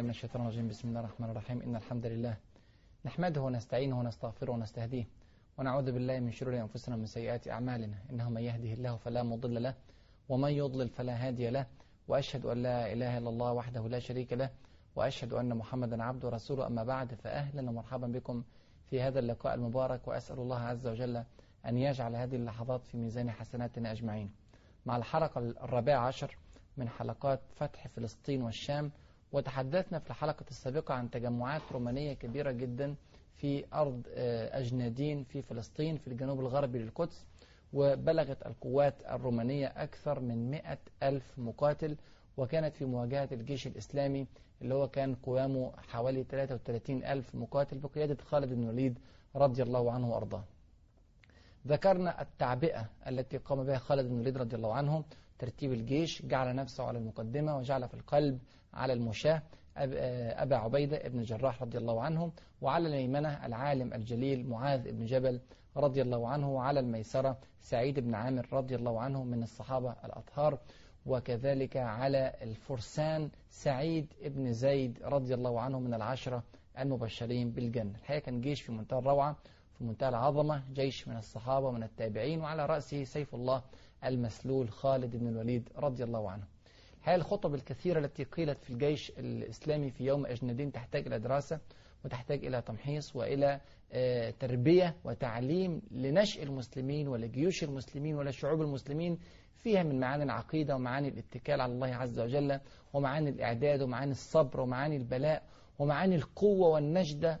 بالله من الشيطان الرجيم. بسم الله الرحمن الرحيم. إن الحمد لله نحمده ونستعينه ونستغفره ونستهديه ونعوذ بالله من شرور أنفسنا ومن سيئات أعمالنا. إنه من يهده الله فلا مضل له ومن يضلل فلا هادي له. وأشهد أن لا إله إلا الله وحده لا شريك له وأشهد أن محمدا عبده ورسوله. أما بعد فأهلا ومرحبا بكم في هذا اللقاء المبارك. وأسأل الله عز وجل أن يجعل هذه اللحظات في ميزان حسناتنا أجمعين. مع الحلقة الرابعة عشر من حلقات فتح فلسطين والشام وتحدثنا في الحلقة السابقة عن تجمعات رومانية كبيرة جدا في أرض أجنادين في فلسطين في الجنوب الغربي للقدس وبلغت القوات الرومانية أكثر من مئة ألف مقاتل وكانت في مواجهة الجيش الإسلامي اللي هو كان قوامه حوالي 33 ألف مقاتل بقيادة خالد بن الوليد رضي الله عنه وأرضاه. ذكرنا التعبئة التي قام بها خالد بن الوليد رضي الله عنه ترتيب الجيش جعل نفسه على المقدمة وجعل في القلب على المشاة أبا عبيدة ابن الجراح رضي الله عنه وعلى الميمنة العالم الجليل معاذ بن جبل رضي الله عنه وعلى الميسرة سعيد بن عامر رضي الله عنه من الصحابة الأطهار وكذلك على الفرسان سعيد بن زيد رضي الله عنه من العشرة المبشرين بالجنة. الحقيقة كان جيش في منتهى الروعة في منتهى العظمة جيش من الصحابة ومن التابعين وعلى رأسه سيف الله المسلول خالد بن الوليد رضي الله عنه. هذه الخطب الكثيرة التي قيلت في الجيش الإسلامي في يوم أجندين تحتاج إلى دراسة وتحتاج إلى تمحيص وإلى تربية وتعليم لنشء المسلمين ولجيوش المسلمين ولشعوب المسلمين فيها من معاني العقيدة ومعاني الاتكال على الله عز وجل ومعاني الإعداد ومعاني الصبر ومعاني البلاء ومعاني القوة والنجدة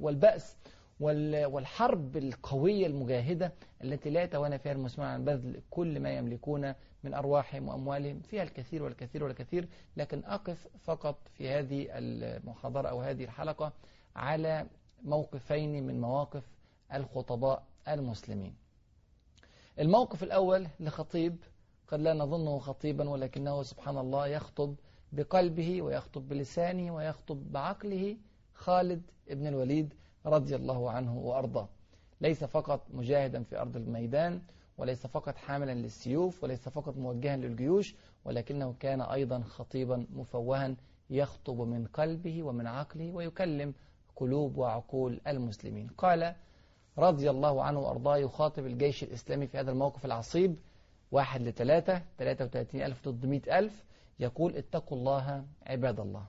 والبأس والحرب القوية المجاهدة التي لا يتوانى فيها المسلمون عن بذل كل ما يملكون من أرواحهم وأموالهم فيها الكثير والكثير والكثير لكن أقف فقط في هذه المحاضرة أو هذه الحلقة على موقفين من مواقف الخطباء المسلمين. الموقف الأول لخطيب قد لا نظنه خطيبا ولكنه سبحان الله يخطب بقلبه ويخطب بلسانه ويخطب بعقله خالد ابن الوليد رضي الله عنه وأرضاه. ليس فقط مجاهدا في أرض الميدان وليس فقط حاملا للسيوف وليس فقط موجها للجيوش ولكنه كان أيضا خطيبا مفوها يخطب من قلبه ومن عقله ويكلم قلوب وعقول المسلمين. قال رضي الله عنه وأرضاه يخاطب الجيش الإسلامي في هذا الموقف العصيب واحد لثلاثة ثلاثة وثلاثين ألف ضد مئة ألف يقول اتقوا الله عباد الله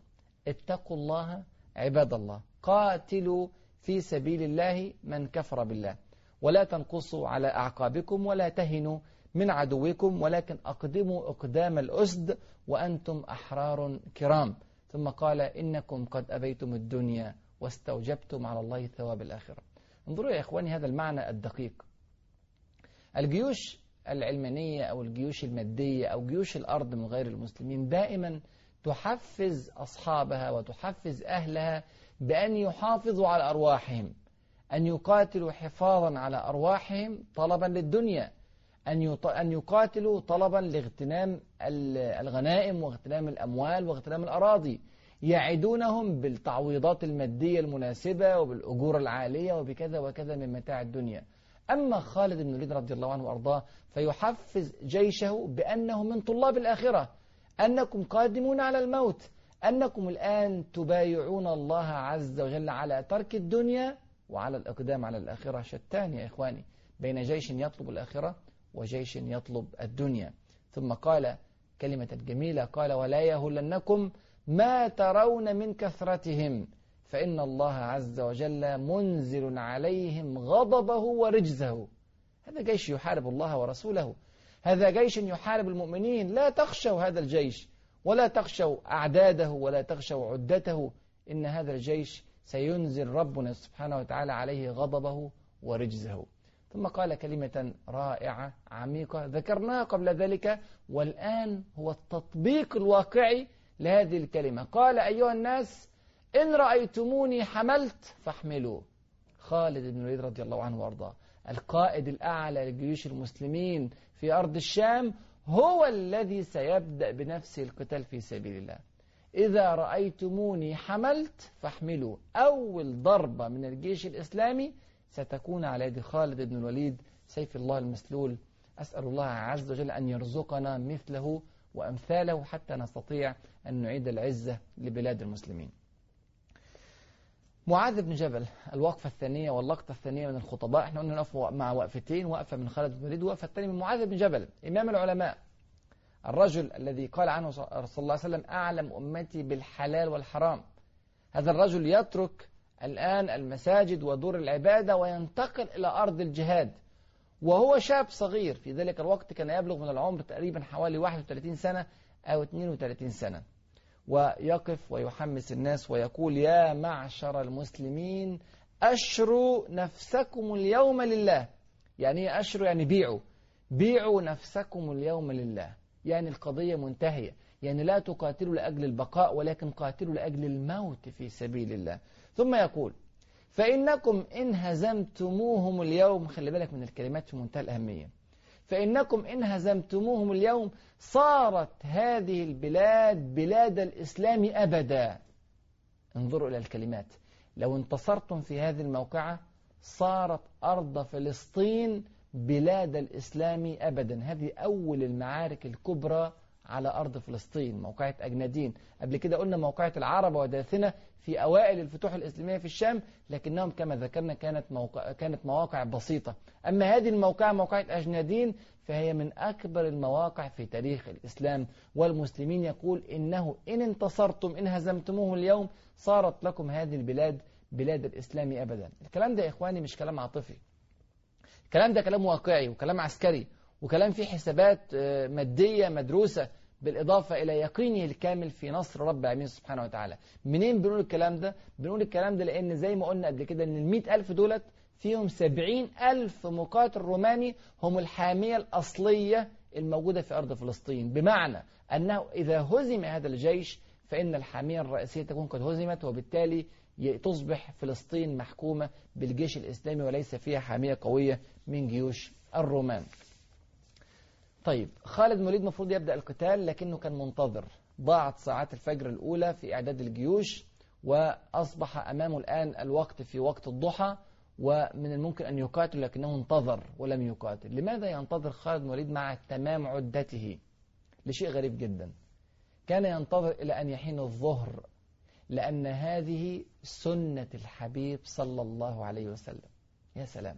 اتقوا الله عباد الله قاتلوا في سبيل الله من كفر بالله. ولا تنقصوا على أعقابكم ولا تهنوا من عدوكم ولكن أقدموا أقدام الأسد وأنتم أحرار كرام. ثم قال إنكم قد أبيتم الدنيا واستوجبتم على الله ثواب الآخرة. انظروا يا إخواني هذا المعنى الدقيق. الجيوش العلمانية أو الجيوش المادية أو جيوش الأرض من غير المسلمين دائما تحفز أصحابها وتحفز أهلها بأن يحافظوا على أرواحهم. أن يقاتلوا حفاظا على أرواحهم طلبا للدنيا أن أن يقاتلوا طلبا لاغتنام الغنائم واغتنام الأموال واغتنام الأراضي. يعدونهم بالتعويضات المادية المناسبة وبالأجور العالية وبكذا وكذا من متاع الدنيا. أما خالد بن الوليد رضي الله عنه وأرضاه فيحفز جيشه بأنه من طلاب الآخرة. أنكم قادمون على الموت. أنكم الآن تبايعون الله عز وجل على ترك الدنيا وعلى الإقدام على الآخرة شتان يا إخواني بين جيش يطلب الآخرة وجيش يطلب الدنيا. ثم قال كلمة جميلة قال ولا يهلنكم ما ترون من كثرتهم فإن الله عز وجل منزل عليهم غضبه ورجزه. هذا جيش يحارب الله ورسوله. هذا جيش يحارب المؤمنين. لا تخشوا هذا الجيش ولا تخشوا أعداده ولا تخشوا عدته. إن هذا الجيش سينزل ربنا سبحانه وتعالى عليه غضبه ورجزه. ثم قال كلمة رائعة عميقة. ذكرناها قبل ذلك والآن هو التطبيق الواقعي لهذه الكلمة. قال أيها الناس إن رأيتموني حملت فاحملوا خالد بن الوليد رضي الله عنه وأرضاه. القائد الأعلى لجيوش المسلمين في أرض الشام هو الذي سيبدأ بنفسه القتال في سبيل الله. إذا رأيتموني حملت فاحملوا. أول ضربة من الجيش الإسلامي ستكون على يد خالد بن الوليد سيف الله المسلول. أسأل الله عز وجل أن يرزقنا مثله وأمثاله حتى نستطيع أن نعيد العزة لبلاد المسلمين. معاذ بن جبل الوقفة الثانية واللقطة الثانية من الخطباء. إحنا قلنا نقف مع وقفتين وقفة من خالد بن الوليد وقفة الثانية من معاذ بن جبل إمام العلماء. الرجل الذي قال عنه صلى الله عليه وسلم أعلم أمتي بالحلال والحرام. هذا الرجل يترك الآن المساجد ودور العبادة وينتقل إلى أرض الجهاد. وهو شاب صغير في ذلك الوقت كان يبلغ من العمر تقريبا حوالي 31 سنة أو 32 سنة. ويقف ويحمس الناس ويقول يا معشر المسلمين أشروا نفسكم اليوم لله. يعني إيه أشروا؟ يعني بيعوا. بيعوا نفسكم اليوم لله. يعني القضية منتهية. يعني لا تقاتلوا لأجل البقاء ولكن قاتلوا لأجل الموت في سبيل الله. ثم يقول فإنكم إن هزمتموهم اليوم خلي بالك من الكلمات في منتهى الأهمية. فإنكم إن هزمتموهم اليوم صارت هذه البلاد بلاد الإسلام أبدا. انظروا إلى الكلمات. لو انتصرتم في هذه الموقعة صارت أرض فلسطين بلاد الإسلام أبدا. هذه أول المعارك الكبرى على أرض فلسطين موقعة أجنادين. قبل كده قلنا موقعة العرب وداثنة في أوائل الفتوح الإسلامية في الشام لكنهم كما ذكرنا كانت موقع كانت مواقع بسيطة. أما هذه الموقعة موقعة أجنادين فهي من أكبر المواقع في تاريخ الإسلام. والمسلمين يقول إنه إن انتصرتم إن هزمتموه اليوم صارت لكم هذه البلاد بلاد الإسلام أبدا. الكلام ده يا إخواني مش كلام عاطفي. الكلام ده كلام واقعي وكلام عسكري وكلام فيه حسابات مادية مدروسة بالإضافة إلى يقينه الكامل في نصر رب العالمين سبحانه وتعالى منين بنقول الكلام ده؟ بنقول الكلام ده لأن زي ما قلنا قبل كده أن المئة ألف دولت فيهم سبعين ألف مقاتل روماني هم الحامية الأصلية الموجودة في أرض فلسطين بمعنى أنه إذا هزم هذا الجيش فإن الحامية الرئيسية تكون قد هزمت وبالتالي تصبح فلسطين محكومة بالجيش الإسلامي وليس فيها حامية قوية من جيوش الرومان. طيب خالد بن الوليد المفروض يبدأ القتال لكنه كان منتظر. ضاعت ساعات الفجر الأولى في إعداد الجيوش وأصبح أمامه الآن الوقت في وقت الضحى ومن الممكن أن يقاتل لكنه انتظر ولم يقاتل. لماذا ينتظر خالد بن الوليد مع تمام عدته؟ لشيء غريب جدا. كان ينتظر إلى أن يحين الظهر لأن هذه سنة الحبيب صلى الله عليه وسلم. يا سلام.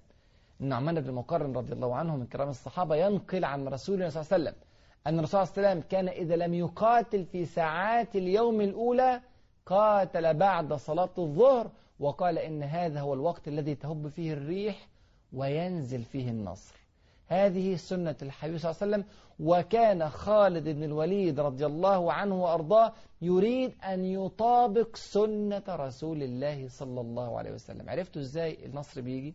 النعمان بن مقرن رضي الله عنه من كرام الصحابة ينقل عن رسولنا صلى الله عليه وسلم أن الرسول صلى الله عليه وسلم كان إذا لم يقاتل في ساعات اليوم الأولى قاتل بعد صلاة الظهر وقال إن هذا هو الوقت الذي تهب فيه الريح وينزل فيه النصر. هذه سنة الحبيب صلى الله عليه وسلم وكان خالد بن الوليد رضي الله عنه وأرضاه يريد أن يطابق سنة رسول الله صلى الله عليه وسلم. عرفتوا إزاي النصر بيجي؟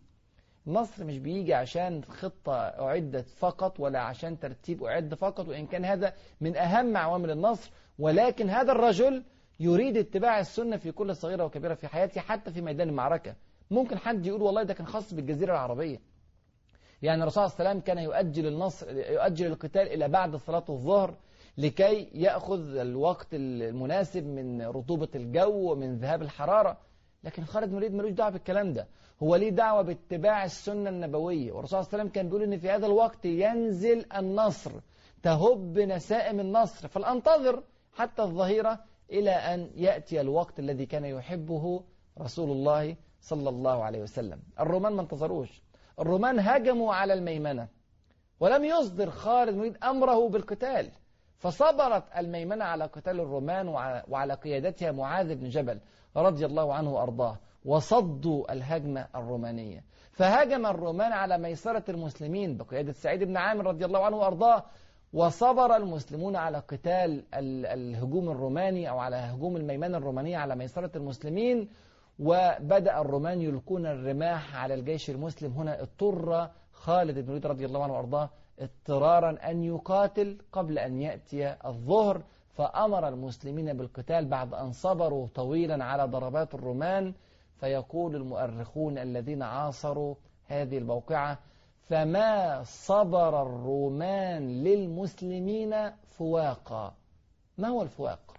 النصر مش بيجي عشان خطة أعدت فقط ولا عشان ترتيب أعد فقط وإن كان هذا من أهم عوامل النصر ولكن هذا الرجل يريد اتباع السنة في كل صغيرة وكبيرة في حياته حتى في ميدان المعركة. ممكن حد يقول والله ده كان خاص بالجزيرة العربية. يعني الرسول صلى الله عليه وسلم كان يؤجل النصر يؤجل القتال إلى بعد صلاة الظهر لكي يأخذ الوقت المناسب من رطوبة الجو ومن ذهاب الحرارة. لكن خالد مريد ملوش دعوة بالكلام ده. هو ليه دعوة باتباع السنة النبوية؟ والرسول صلى الله عليه وسلم كان بيقول إن في هذا الوقت ينزل النصر تهب نسائم النصر. فلأنتظر حتى الظهيرة إلى أن يأتي الوقت الذي كان يحبه رسول الله صلى الله عليه وسلم. الرومان ما انتظروش. الرومان هجموا على الميمنة. ولم يصدر خالد مريد أمره بالقتال. فصبرت الميمنة على قتال الرومان وعلى قيادتها معاذ بن جبل رضي الله عنه وأرضاه. وصدوا الهجمة الرومانية. فهاجم الرومان على ميسرة المسلمين بقيادة سعيد بن عامر رضي الله عنه وأرضاه. وصبر المسلمون على قتال الهجوم الروماني أو على هجوم الميمنة الرومانية على ميسرة المسلمين. وبدأ الرومان يلقون الرماح على الجيش المسلم هنا اضطر خالد بن الوليد رضي الله عنه وأرضاه اضطرارا أن يقاتل قبل أن يأتي الظهر فأمر المسلمين بالقتال بعد أن صبروا طويلا على ضربات الرومان فيقول المؤرخون الذين عاصروا هذه الموقعة فما صبر الرومان للمسلمين فواقا ما هو الفواق؟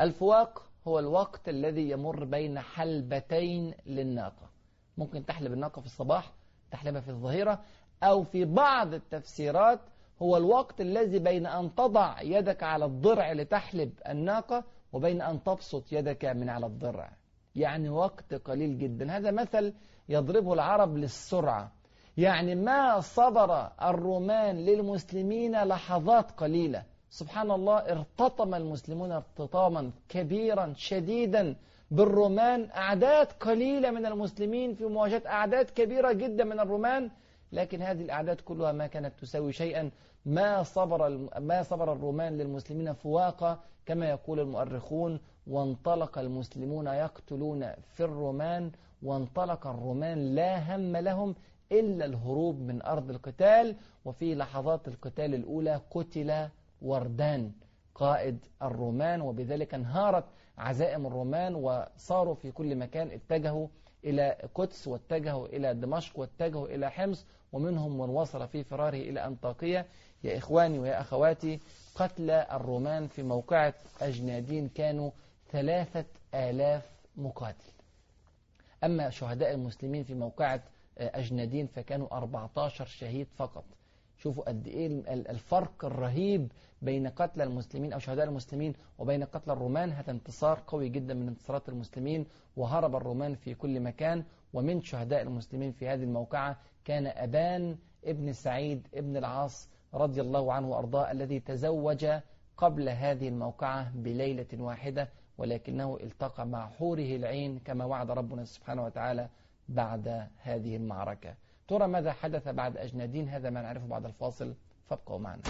الفواق هو الوقت الذي يمر بين حلبتين للناقة. ممكن تحلب الناقة في الصباح تحلبها في الظهيرة أو في بعض التفسيرات هو الوقت الذي بين أن تضع يدك على الضرع لتحلب الناقة وبين أن تبسط يدك من على الضرع. يعني وقت قليل جدا. هذا مثل يضربه العرب للسرعة. يعني ما صبر الرومان للمسلمين لحظات قليلة. سبحان الله ارتطم المسلمون ارتطاما كبيرا شديدا بالرومان. أعداد قليلة من المسلمين في مواجهة أعداد كبيرة جدا من الرومان لكن هذه الأعداد كلها ما كانت تساوي شيئا. ما صبر ما صبر الرومان للمسلمين فواقة كما يقول المؤرخون وانطلق المسلمون يقتلون في الرومان وانطلق الرومان لا هم لهم إلا الهروب من أرض القتال وفي لحظات القتال الأولى قتل وردان قائد الرومان وبذلك انهارت عزائم الرومان وصاروا في كل مكان اتجهوا إلى قدس واتجهوا إلى دمشق واتجهوا إلى حمص ومنهم من وصل في فراره إلى أنطاكية يا إخواني ويا أخواتي قتل الرومان في موقعة أجنادين كانوا ثلاثة آلاف مقاتل. أما شهداء المسلمين في موقعة أجنادين فكانوا 14 شهيد فقط. شوفوا قد إيه الفرق الرهيب بين قتل المسلمين أو شهداء المسلمين وبين قتل الرومان. هذا انتصار قوي جدا من انتصارات المسلمين وهرب الرومان في كل مكان. ومن شهداء المسلمين في هذه الموقعة كان أبان ابن سعيد ابن العاص رضي الله عنه وأرضاه الذي تزوج قبل هذه الموقعة بليلة واحدة ولكنه التقى مع حوره العين كما وعد ربنا سبحانه وتعالى بعد هذه المعركة. ترى ماذا حدث بعد أجنادين؟ هذا ما نعرفه بعد الفاصل. فابقوا معنا.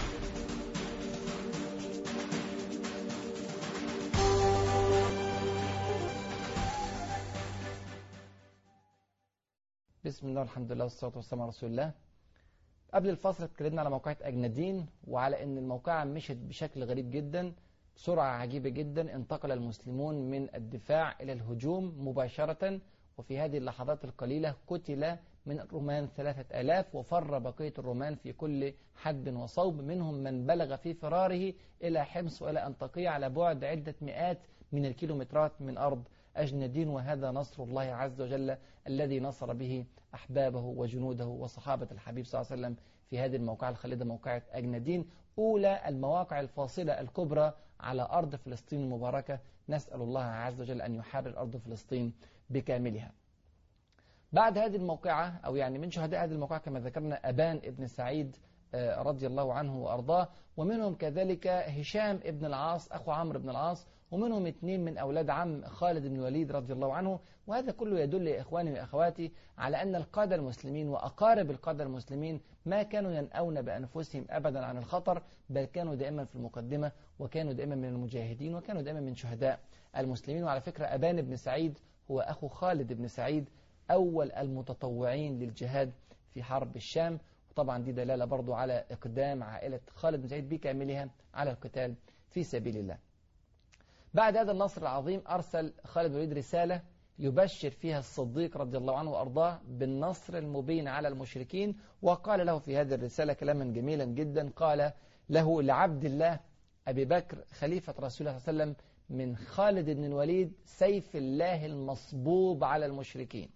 بسم الله والحمد لله والصلاة والسلام على رسول الله. قبل الفاصل اتكلمنا على موقعة أجنادين وعلى أن الموقعة مشت بشكل غريب جدا بسرعة عجيبة جدا. انتقل المسلمون من الدفاع إلى الهجوم مباشرة وفي هذه اللحظات القليلة قتل من الرومان ثلاثة آلاف وفر بقية الرومان في كل حد وصوب. منهم من بلغ في فراره إلى حمص وإلى أنطاكية على بعد عدة مئات من الكيلومترات من أرض أجندين. وهذا نصر الله عز وجل الذي نصر به أحبابه وجنوده وصحابة الحبيب صلى الله عليه وسلم في هذه الموقعة الخالدة موقعة أجندين. أولى المواقع الفاصلة الكبرى على أرض فلسطين المباركة. نسأل الله عز وجل أن يحرر أرض فلسطين بكاملها. بعد هذه الموقعة أو يعني من شهداء هذه الموقعة كما ذكرنا أبان ابن سعيد رضي الله عنه وأرضاه ومنهم كذلك هشام ابن العاص أخو عمرو بن العاص ومنهم اثنين من أولاد عم خالد بن الوليد رضي الله عنه. وهذا كله يدل يا إخواني وأخواتي على أن القادة المسلمين وأقارب القادة المسلمين ما كانوا ينأون بأنفسهم أبدا عن الخطر بل كانوا دائما في المقدمة وكانوا دائما من المجاهدين وكانوا دائما من شهداء المسلمين. وعلى فكرة أبان بن سعيد هو أخو خالد بن سعيد أول المتطوعين للجهاد في حرب الشام. وطبعا دي دلالة برضو على إقدام عائلة خالد بن سعيد بكاملها على القتال في سبيل الله. بعد هذا النصر العظيم أرسل خالد بن الوليد رسالة يبشر فيها الصديق رضي الله عنه وأرضاه بالنصر المبين على المشركين وقال له في هذه الرسالة كلاما جميلا جدا قال له لعبد الله أبي بكر خليفة رسول الله صلى الله عليه وسلم من خالد بن الوليد سيف الله المصبوب على المشركين.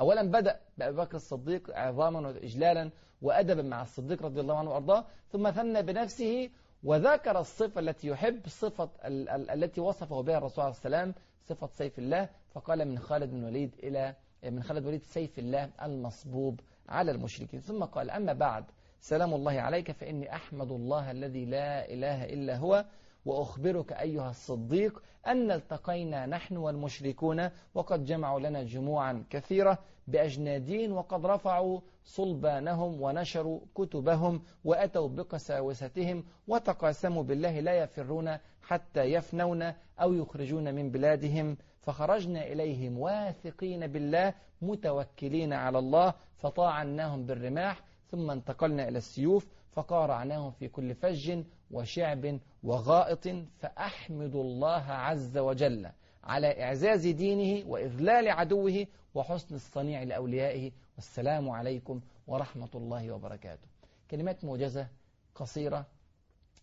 أولا بدأ بأبي بكر الصديق عظاما وإجلالا وأدبا مع الصديق رضي الله عنه وأرضاه ثم ثنى بنفسه وذكر الصفة التي يحب صفة ال ال التي وصفه بها الرسول عليه السلام صفة سيف الله. فقال من خالد بن الوليد إلى من خالد بن الوليد سيف الله المصبوب على المشركين. ثم قال أما بعد سلام الله عليك فإني أحمد الله الذي لا إله إلا هو وأخبرك أيها الصديق أن التقينا نحن والمشركون وقد جمعوا لنا جموعا كثيرة بأجنادين وقد رفعوا صلبانهم ونشروا كتبهم وأتوا بقساوستهم وتقاسموا بالله لا يفرون حتى يفنون أو يخرجون من بلادهم فخرجنا إليهم واثقين بالله متوكلين على الله فطاعناهم بالرماح ثم انتقلنا إلى السيوف فقارعناهم في كل فج وشعب وغائط فأحمد الله عز وجل على إعزاز دينه وإذلال عدوه وحسن الصنيع لأوليائه والسلام عليكم ورحمة الله وبركاته. كلمات موجزة قصيرة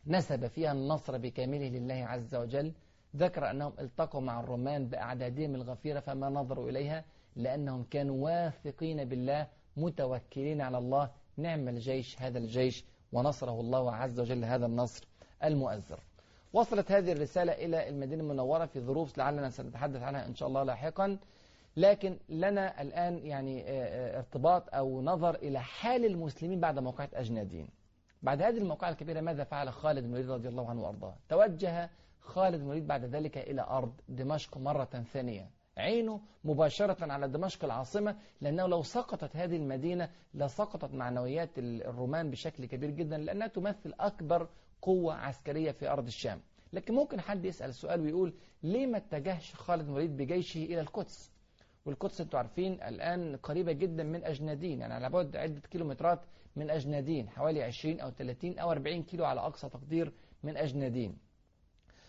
نسب فيها النصر بكامله لله عز وجل. ذكر أنهم التقوا مع الرومان بأعدادهم الغفيرة فما نظروا إليها لأنهم كانوا واثقين بالله متوكلين على الله. نعم الجيش هذا الجيش ونصره الله عز وجل هذا النصر المؤزر. وصلت هذه الرسالة إلى المدينة المنورة في ظروف لعلنا سنتحدث عنها إن شاء الله لاحقا. لكن لنا الآن يعني ارتباط أو نظر إلى حال المسلمين بعد موقعة أجنادين. بعد هذه الموقعة الكبيرة ماذا فعل خالد بن الوليد رضي الله عنه وأرضاه؟ توجه خالد بن الوليد بعد ذلك إلى أرض دمشق مرة ثانية. عينه مباشرة على دمشق العاصمة لأنه لو سقطت هذه المدينة لسقطت معنويات الرومان بشكل كبير جدا لأنها تمثل أكبر قوة عسكرية في أرض الشام. لكن ممكن حد يسأل السؤال ويقول ليه ما اتجهش خالد الوليد بجيشه إلى القدس؟ والقدس أنتوا عارفين الآن قريبة جدا من أجنادين يعني على بعد عدة كيلومترات من أجنادين حوالي 20 أو 30 أو 40 كيلو على أقصى تقدير من أجنادين.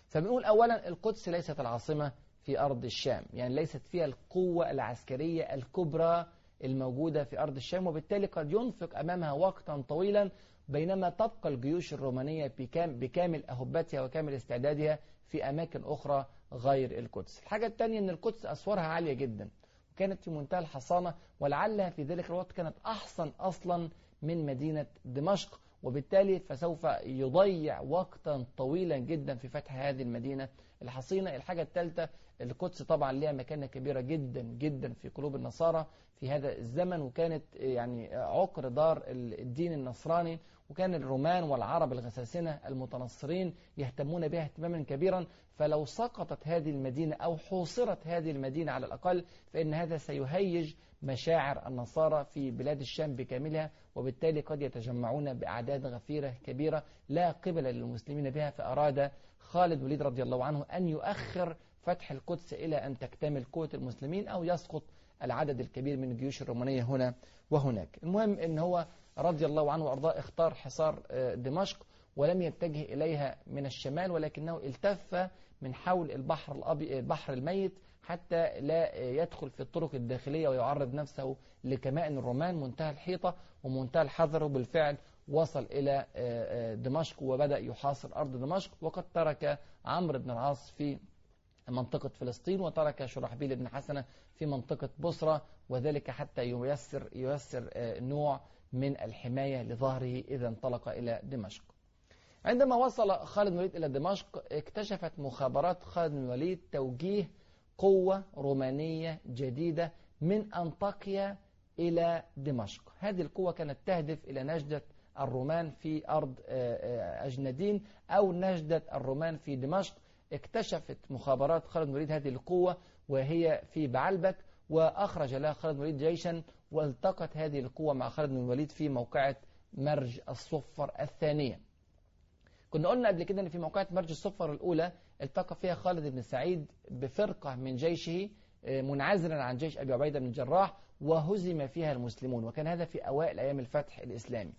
فبنقول أولا القدس ليست العاصمة في أرض الشام. يعني ليست فيها القوة العسكرية الكبرى الموجودة في أرض الشام وبالتالي قد ينفق أمامها وقتا طويلا بينما تبقى الجيوش الرومانية بكامل أهبتها وكامل استعدادها في أماكن أخرى غير القدس. الحاجة الثانية أن القدس أسوارها عالية جدا وكانت في منتهى الحصانة ولعلها في ذلك الوقت كانت أحسن أصلا من مدينة دمشق. وبالتالي فسوف يضيع وقتا طويلا جدا في فتح هذه المدينة الحصينة. الحاجة الثالثة القدس طبعا لها مكانة كبيرة جدا جدا في قلوب النصارى في هذا الزمن وكانت يعني عقر دار الدين النصراني وكان الرومان والعرب الغساسنة المتنصرين يهتمون بها اهتماما كبيرا. فلو سقطت هذه المدينة أو حوصرت هذه المدينة على الأقل فإن هذا سيهيج مشاعر النصارى في بلاد الشام بكاملها وبالتالي قد يتجمعون بأعداد غفيرة كبيرة لا قبل للمسلمين بها فأراد خالد وليد رضي الله عنه أن يؤخر فتح القدس إلى أن تكتمل قوة المسلمين أو يسقط العدد الكبير من الجيوش الرومانية هنا وهناك. المهم أن هو رضي الله عنه وأرضاه اختار حصار دمشق ولم يتجه إليها من الشمال ولكنه التف من حول البحر البحر الميت حتى لا يدخل في الطرق الداخلية ويعرض نفسه لكمائن الرومان منتهى الحيطة ومنتهى الحذر وبالفعل وصل إلى دمشق وبدأ يحاصر أرض دمشق. وقد ترك عمرو بن العاص في منطقة فلسطين وترك شرحبيل بن حسنة في منطقة بصرة وذلك حتى ييسر, ييسر نوع من الحماية لظهره إذا انطلق إلى دمشق. عندما وصل خالد بن الوليد إلى دمشق اكتشفت مخابرات خالد بن الوليد توجيه قوة رومانية جديدة من أنطاكيا إلى دمشق. هذه القوة كانت تهدف إلى نجدة الرومان في أرض أجندين أو نجدة الرومان في دمشق. اكتشفت مخابرات خالد الوليد هذه القوة وهي في بعلبك وأخرج لها خالد الوليد جيشا والتقت هذه القوة مع خالد بن الوليد في موقعة مرج الصفر الثانية. كنا قلنا قبل كده أن في موقعة مرج الصفر الأولى التقى فيها خالد بن سعيد بفرقة من جيشه منعزلا عن جيش أبي عبيدة بن الجراح وهزم فيها المسلمون وكان هذا في أوائل أيام الفتح الإسلامي.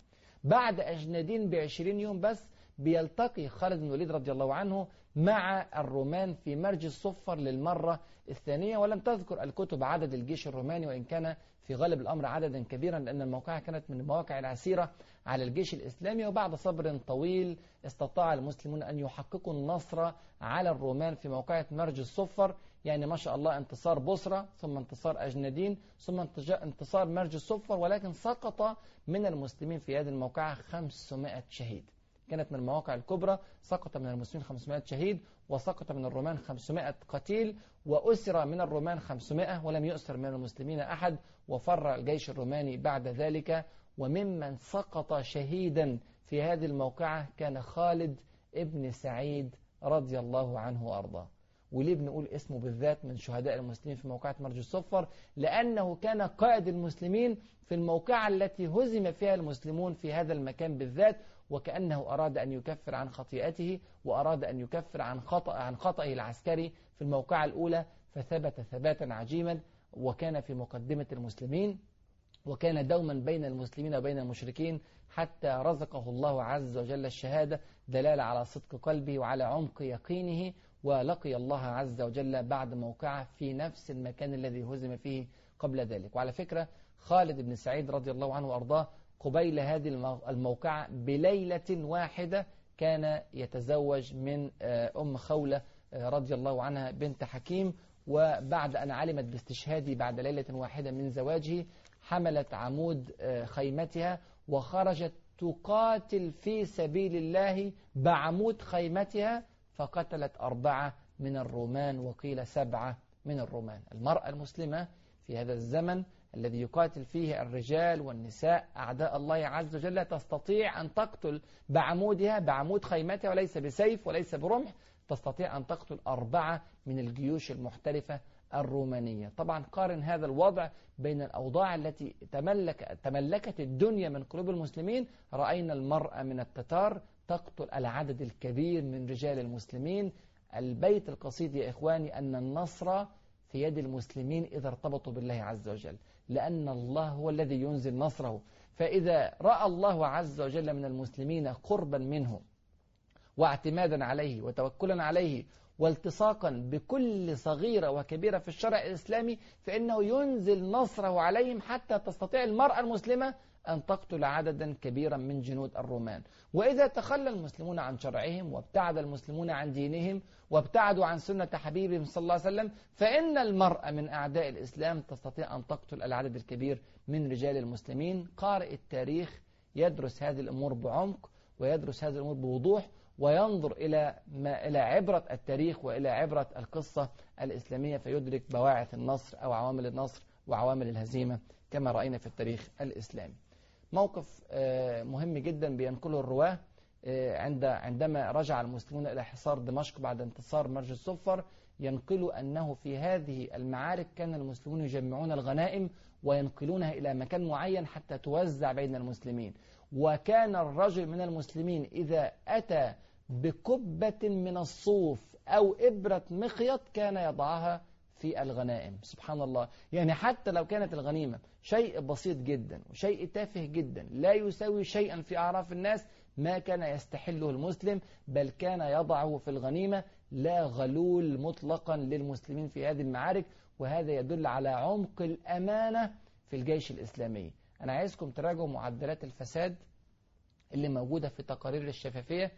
بعد أجنادين بعشرين يوم بس بيلتقي خالد بن الوليد رضي الله عنه مع الرومان في مرج الصفر للمرة الثانية ولم تذكر الكتب عدد الجيش الروماني وإن كان في غالب الأمر عددا كبيرا لأن الموقعة كانت من المواقع العسيرة على الجيش الإسلامي. وبعد صبر طويل استطاع المسلمون أن يحققوا النصر على الرومان في موقعة مرج الصفر. يعني ما شاء الله انتصار بصرة ثم انتصار أجندين ثم انتصار مرج الصفر ولكن سقط من المسلمين في هذه الموقعة 500 شهيد. كانت من المواقع الكبرى سقط من المسلمين 500 شهيد وسقط من الرومان 500 قتيل وأسر من الرومان 500 ولم يؤسر من المسلمين أحد وفر الجيش الروماني بعد ذلك. وممن سقط شهيدا في هذه الموقعة كان خالد ابن سعيد رضي الله عنه وأرضاه. وليه بنقول اسمه بالذات من شهداء المسلمين في موقعة مرج الصفر؟ لأنه كان قائد المسلمين في الموقعة التي هزم فيها المسلمون في هذا المكان بالذات وكأنه أراد أن يكفر عن خطيئته وأراد أن يكفر عن خطأ عن خطئه العسكري في الموقعة الأولى فثبت ثباتا عجيما وكان في مقدمة المسلمين وكان دوما بين المسلمين وبين المشركين حتى رزقه الله عز وجل الشهادة دلالة على صدق قلبه وعلى عمق يقينه ولقي الله عز وجل بعد موقعه في نفس المكان الذي هزم فيه قبل ذلك. وعلى فكرة خالد بن سعيد رضي الله عنه وأرضاه قبيل هذه الموقعة بليلة واحدة كان يتزوج من أم خولة رضي الله عنها بنت حكيم. وبعد أن علمت باستشهاده بعد ليلة واحدة من زواجه حملت عمود خيمتها وخرجت تقاتل في سبيل الله بعمود خيمتها فقتلت أربعة من الرومان وقيل سبعة من الرومان. المرأة المسلمة في هذا الزمن الذي يقاتل فيه الرجال والنساء أعداء الله عز وجل تستطيع أن تقتل بعمودها بعمود خيمتها وليس بسيف وليس برمح. تستطيع أن تقتل أربعة من الجيوش المحترفة الرومانية. طبعا قارن هذا الوضع بين الأوضاع التي تملك تملكت الدنيا من قلوب المسلمين. رأينا المرأة من التتار تقتل العدد الكبير من رجال المسلمين. البيت القصيد يا إخواني أن النصر في يد المسلمين إذا ارتبطوا بالله عز وجل لأن الله هو الذي ينزل نصره. فإذا رأى الله عز وجل من المسلمين قربا منه واعتمادا عليه وتوكلا عليه والتصاقا بكل صغيرة وكبيرة في الشرع الإسلامي فإنه ينزل نصره عليهم حتى تستطيع المرأة المسلمة أن تقتل عددا كبيرا من جنود الرومان. وإذا تخلى المسلمون عن شرعهم وابتعد المسلمون عن دينهم وابتعدوا عن سنة حبيبهم صلى الله عليه وسلم فإن المرأة من أعداء الإسلام تستطيع أن تقتل العدد الكبير من رجال المسلمين. قارئ التاريخ يدرس هذه الأمور بعمق ويدرس هذه الأمور بوضوح وينظر إلى ما إلى عبرة التاريخ وإلى عبرة القصة الإسلامية فيدرك بواعث النصر أو عوامل النصر وعوامل الهزيمة كما رأينا في التاريخ الإسلامي. موقف مهم جدا بينقله الرواة عند عندما رجع المسلمون إلى حصار دمشق بعد انتصار مرج الصفر ينقل أنه في هذه المعارك كان المسلمون يجمعون الغنائم وينقلونها إلى مكان معين حتى توزع بين المسلمين. وكان الرجل من المسلمين إذا أتى بكبة من الصوف أو إبرة مخيط كان يضعها في الغنائم. سبحان الله. يعني حتى لو كانت الغنيمة شيء بسيط جدا وشيء تافه جدا لا يساوي شيئا في أعراف الناس ما كان يستحله المسلم بل كان يضعه في الغنيمة لا غلول مطلقا للمسلمين في هذه المعارك وهذا يدل على عمق الأمانة في الجيش الإسلامي. أنا عايزكم تراجعوا معدلات الفساد اللي موجودة في تقارير الشفافية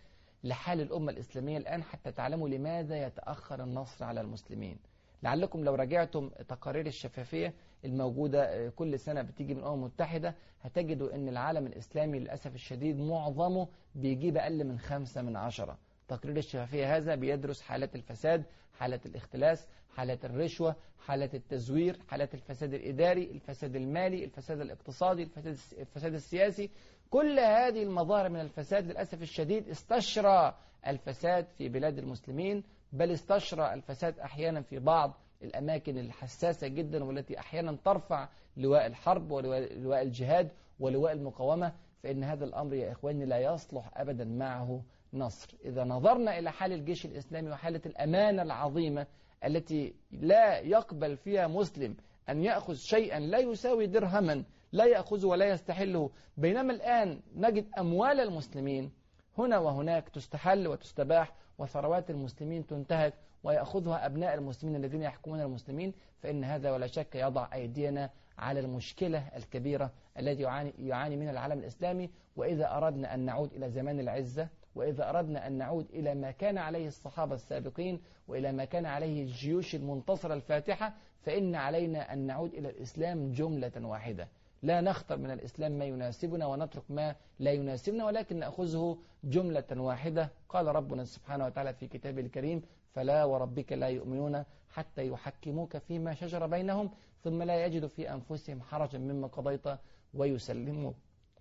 لحال الأمة الإسلامية الآن حتى تعلموا لماذا يتأخر النصر على المسلمين. لعلكم لو راجعتم تقارير الشفافية الموجودة كل سنة بتيجي من الأمم المتحدة هتجدوا أن العالم الإسلامي للأسف الشديد معظمه بيجيب أقل من خمسة من عشرة. تقرير الشفافية هذا بيدرس حالات الفساد حالات الاختلاس حالات الرشوة حالات التزوير حالات الفساد الإداري الفساد المالي الفساد الاقتصادي الفساد, الفساد السياسي. كل هذه المظاهر من الفساد للأسف الشديد استشرى الفساد في بلاد المسلمين بل استشرى الفساد أحيانا في بعض الأماكن الحساسة جدا والتي أحيانا ترفع لواء الحرب ولواء الجهاد ولواء المقاومة فإن هذا الأمر يا إخواني لا يصلح أبدا معه نصر. إذا نظرنا إلى حال الجيش الإسلامي وحالة الأمانة العظيمة التي لا يقبل فيها مسلم أن يأخذ شيئا لا يساوي درهما لا يأخذه ولا يستحله بينما الآن نجد أموال المسلمين هنا وهناك تستحل وتستباح وثروات المسلمين تنتهك ويأخذها أبناء المسلمين الذين يحكمون المسلمين فإن هذا ولا شك يضع أيدينا على المشكلة الكبيرة التي يعاني, يعاني منها العالم الإسلامي. وإذا أردنا أن نعود إلى زمان العزة وإذا أردنا أن نعود إلى ما كان عليه الصحابة السابقين وإلى ما كان عليه الجيوش المنتصرة الفاتحة فإن علينا أن نعود إلى الإسلام جملة واحدة. لا نختر من الإسلام ما يناسبنا ونترك ما لا يناسبنا ولكن نأخذه جملة واحدة. قال ربنا سبحانه وتعالى في كتابه الكريم فلا وربك لا يؤمنون حتى يحكموك فيما شجر بينهم ثم لا يجدوا في أنفسهم حرجا مما قضيت ويسلموا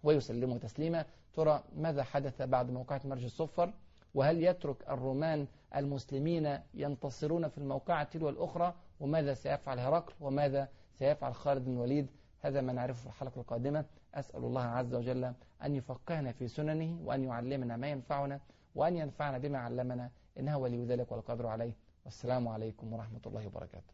ويسلموا تسليما. ترى ماذا حدث بعد موقعة مرج الصفر؟ وهل يترك الرومان المسلمين ينتصرون في الموقعة تلو الأخرى؟ وماذا سيفعل هرقل؟ وماذا سيفعل خالد بن الوليد؟ هذا ما نعرفه في الحلقة القادمة. أسأل الله عز وجل أن يفقهنا في سننه وأن يعلمنا ما ينفعنا وأن ينفعنا بما علمنا إنه ولي ذلك والقدر عليه. والسلام عليكم ورحمة الله وبركاته.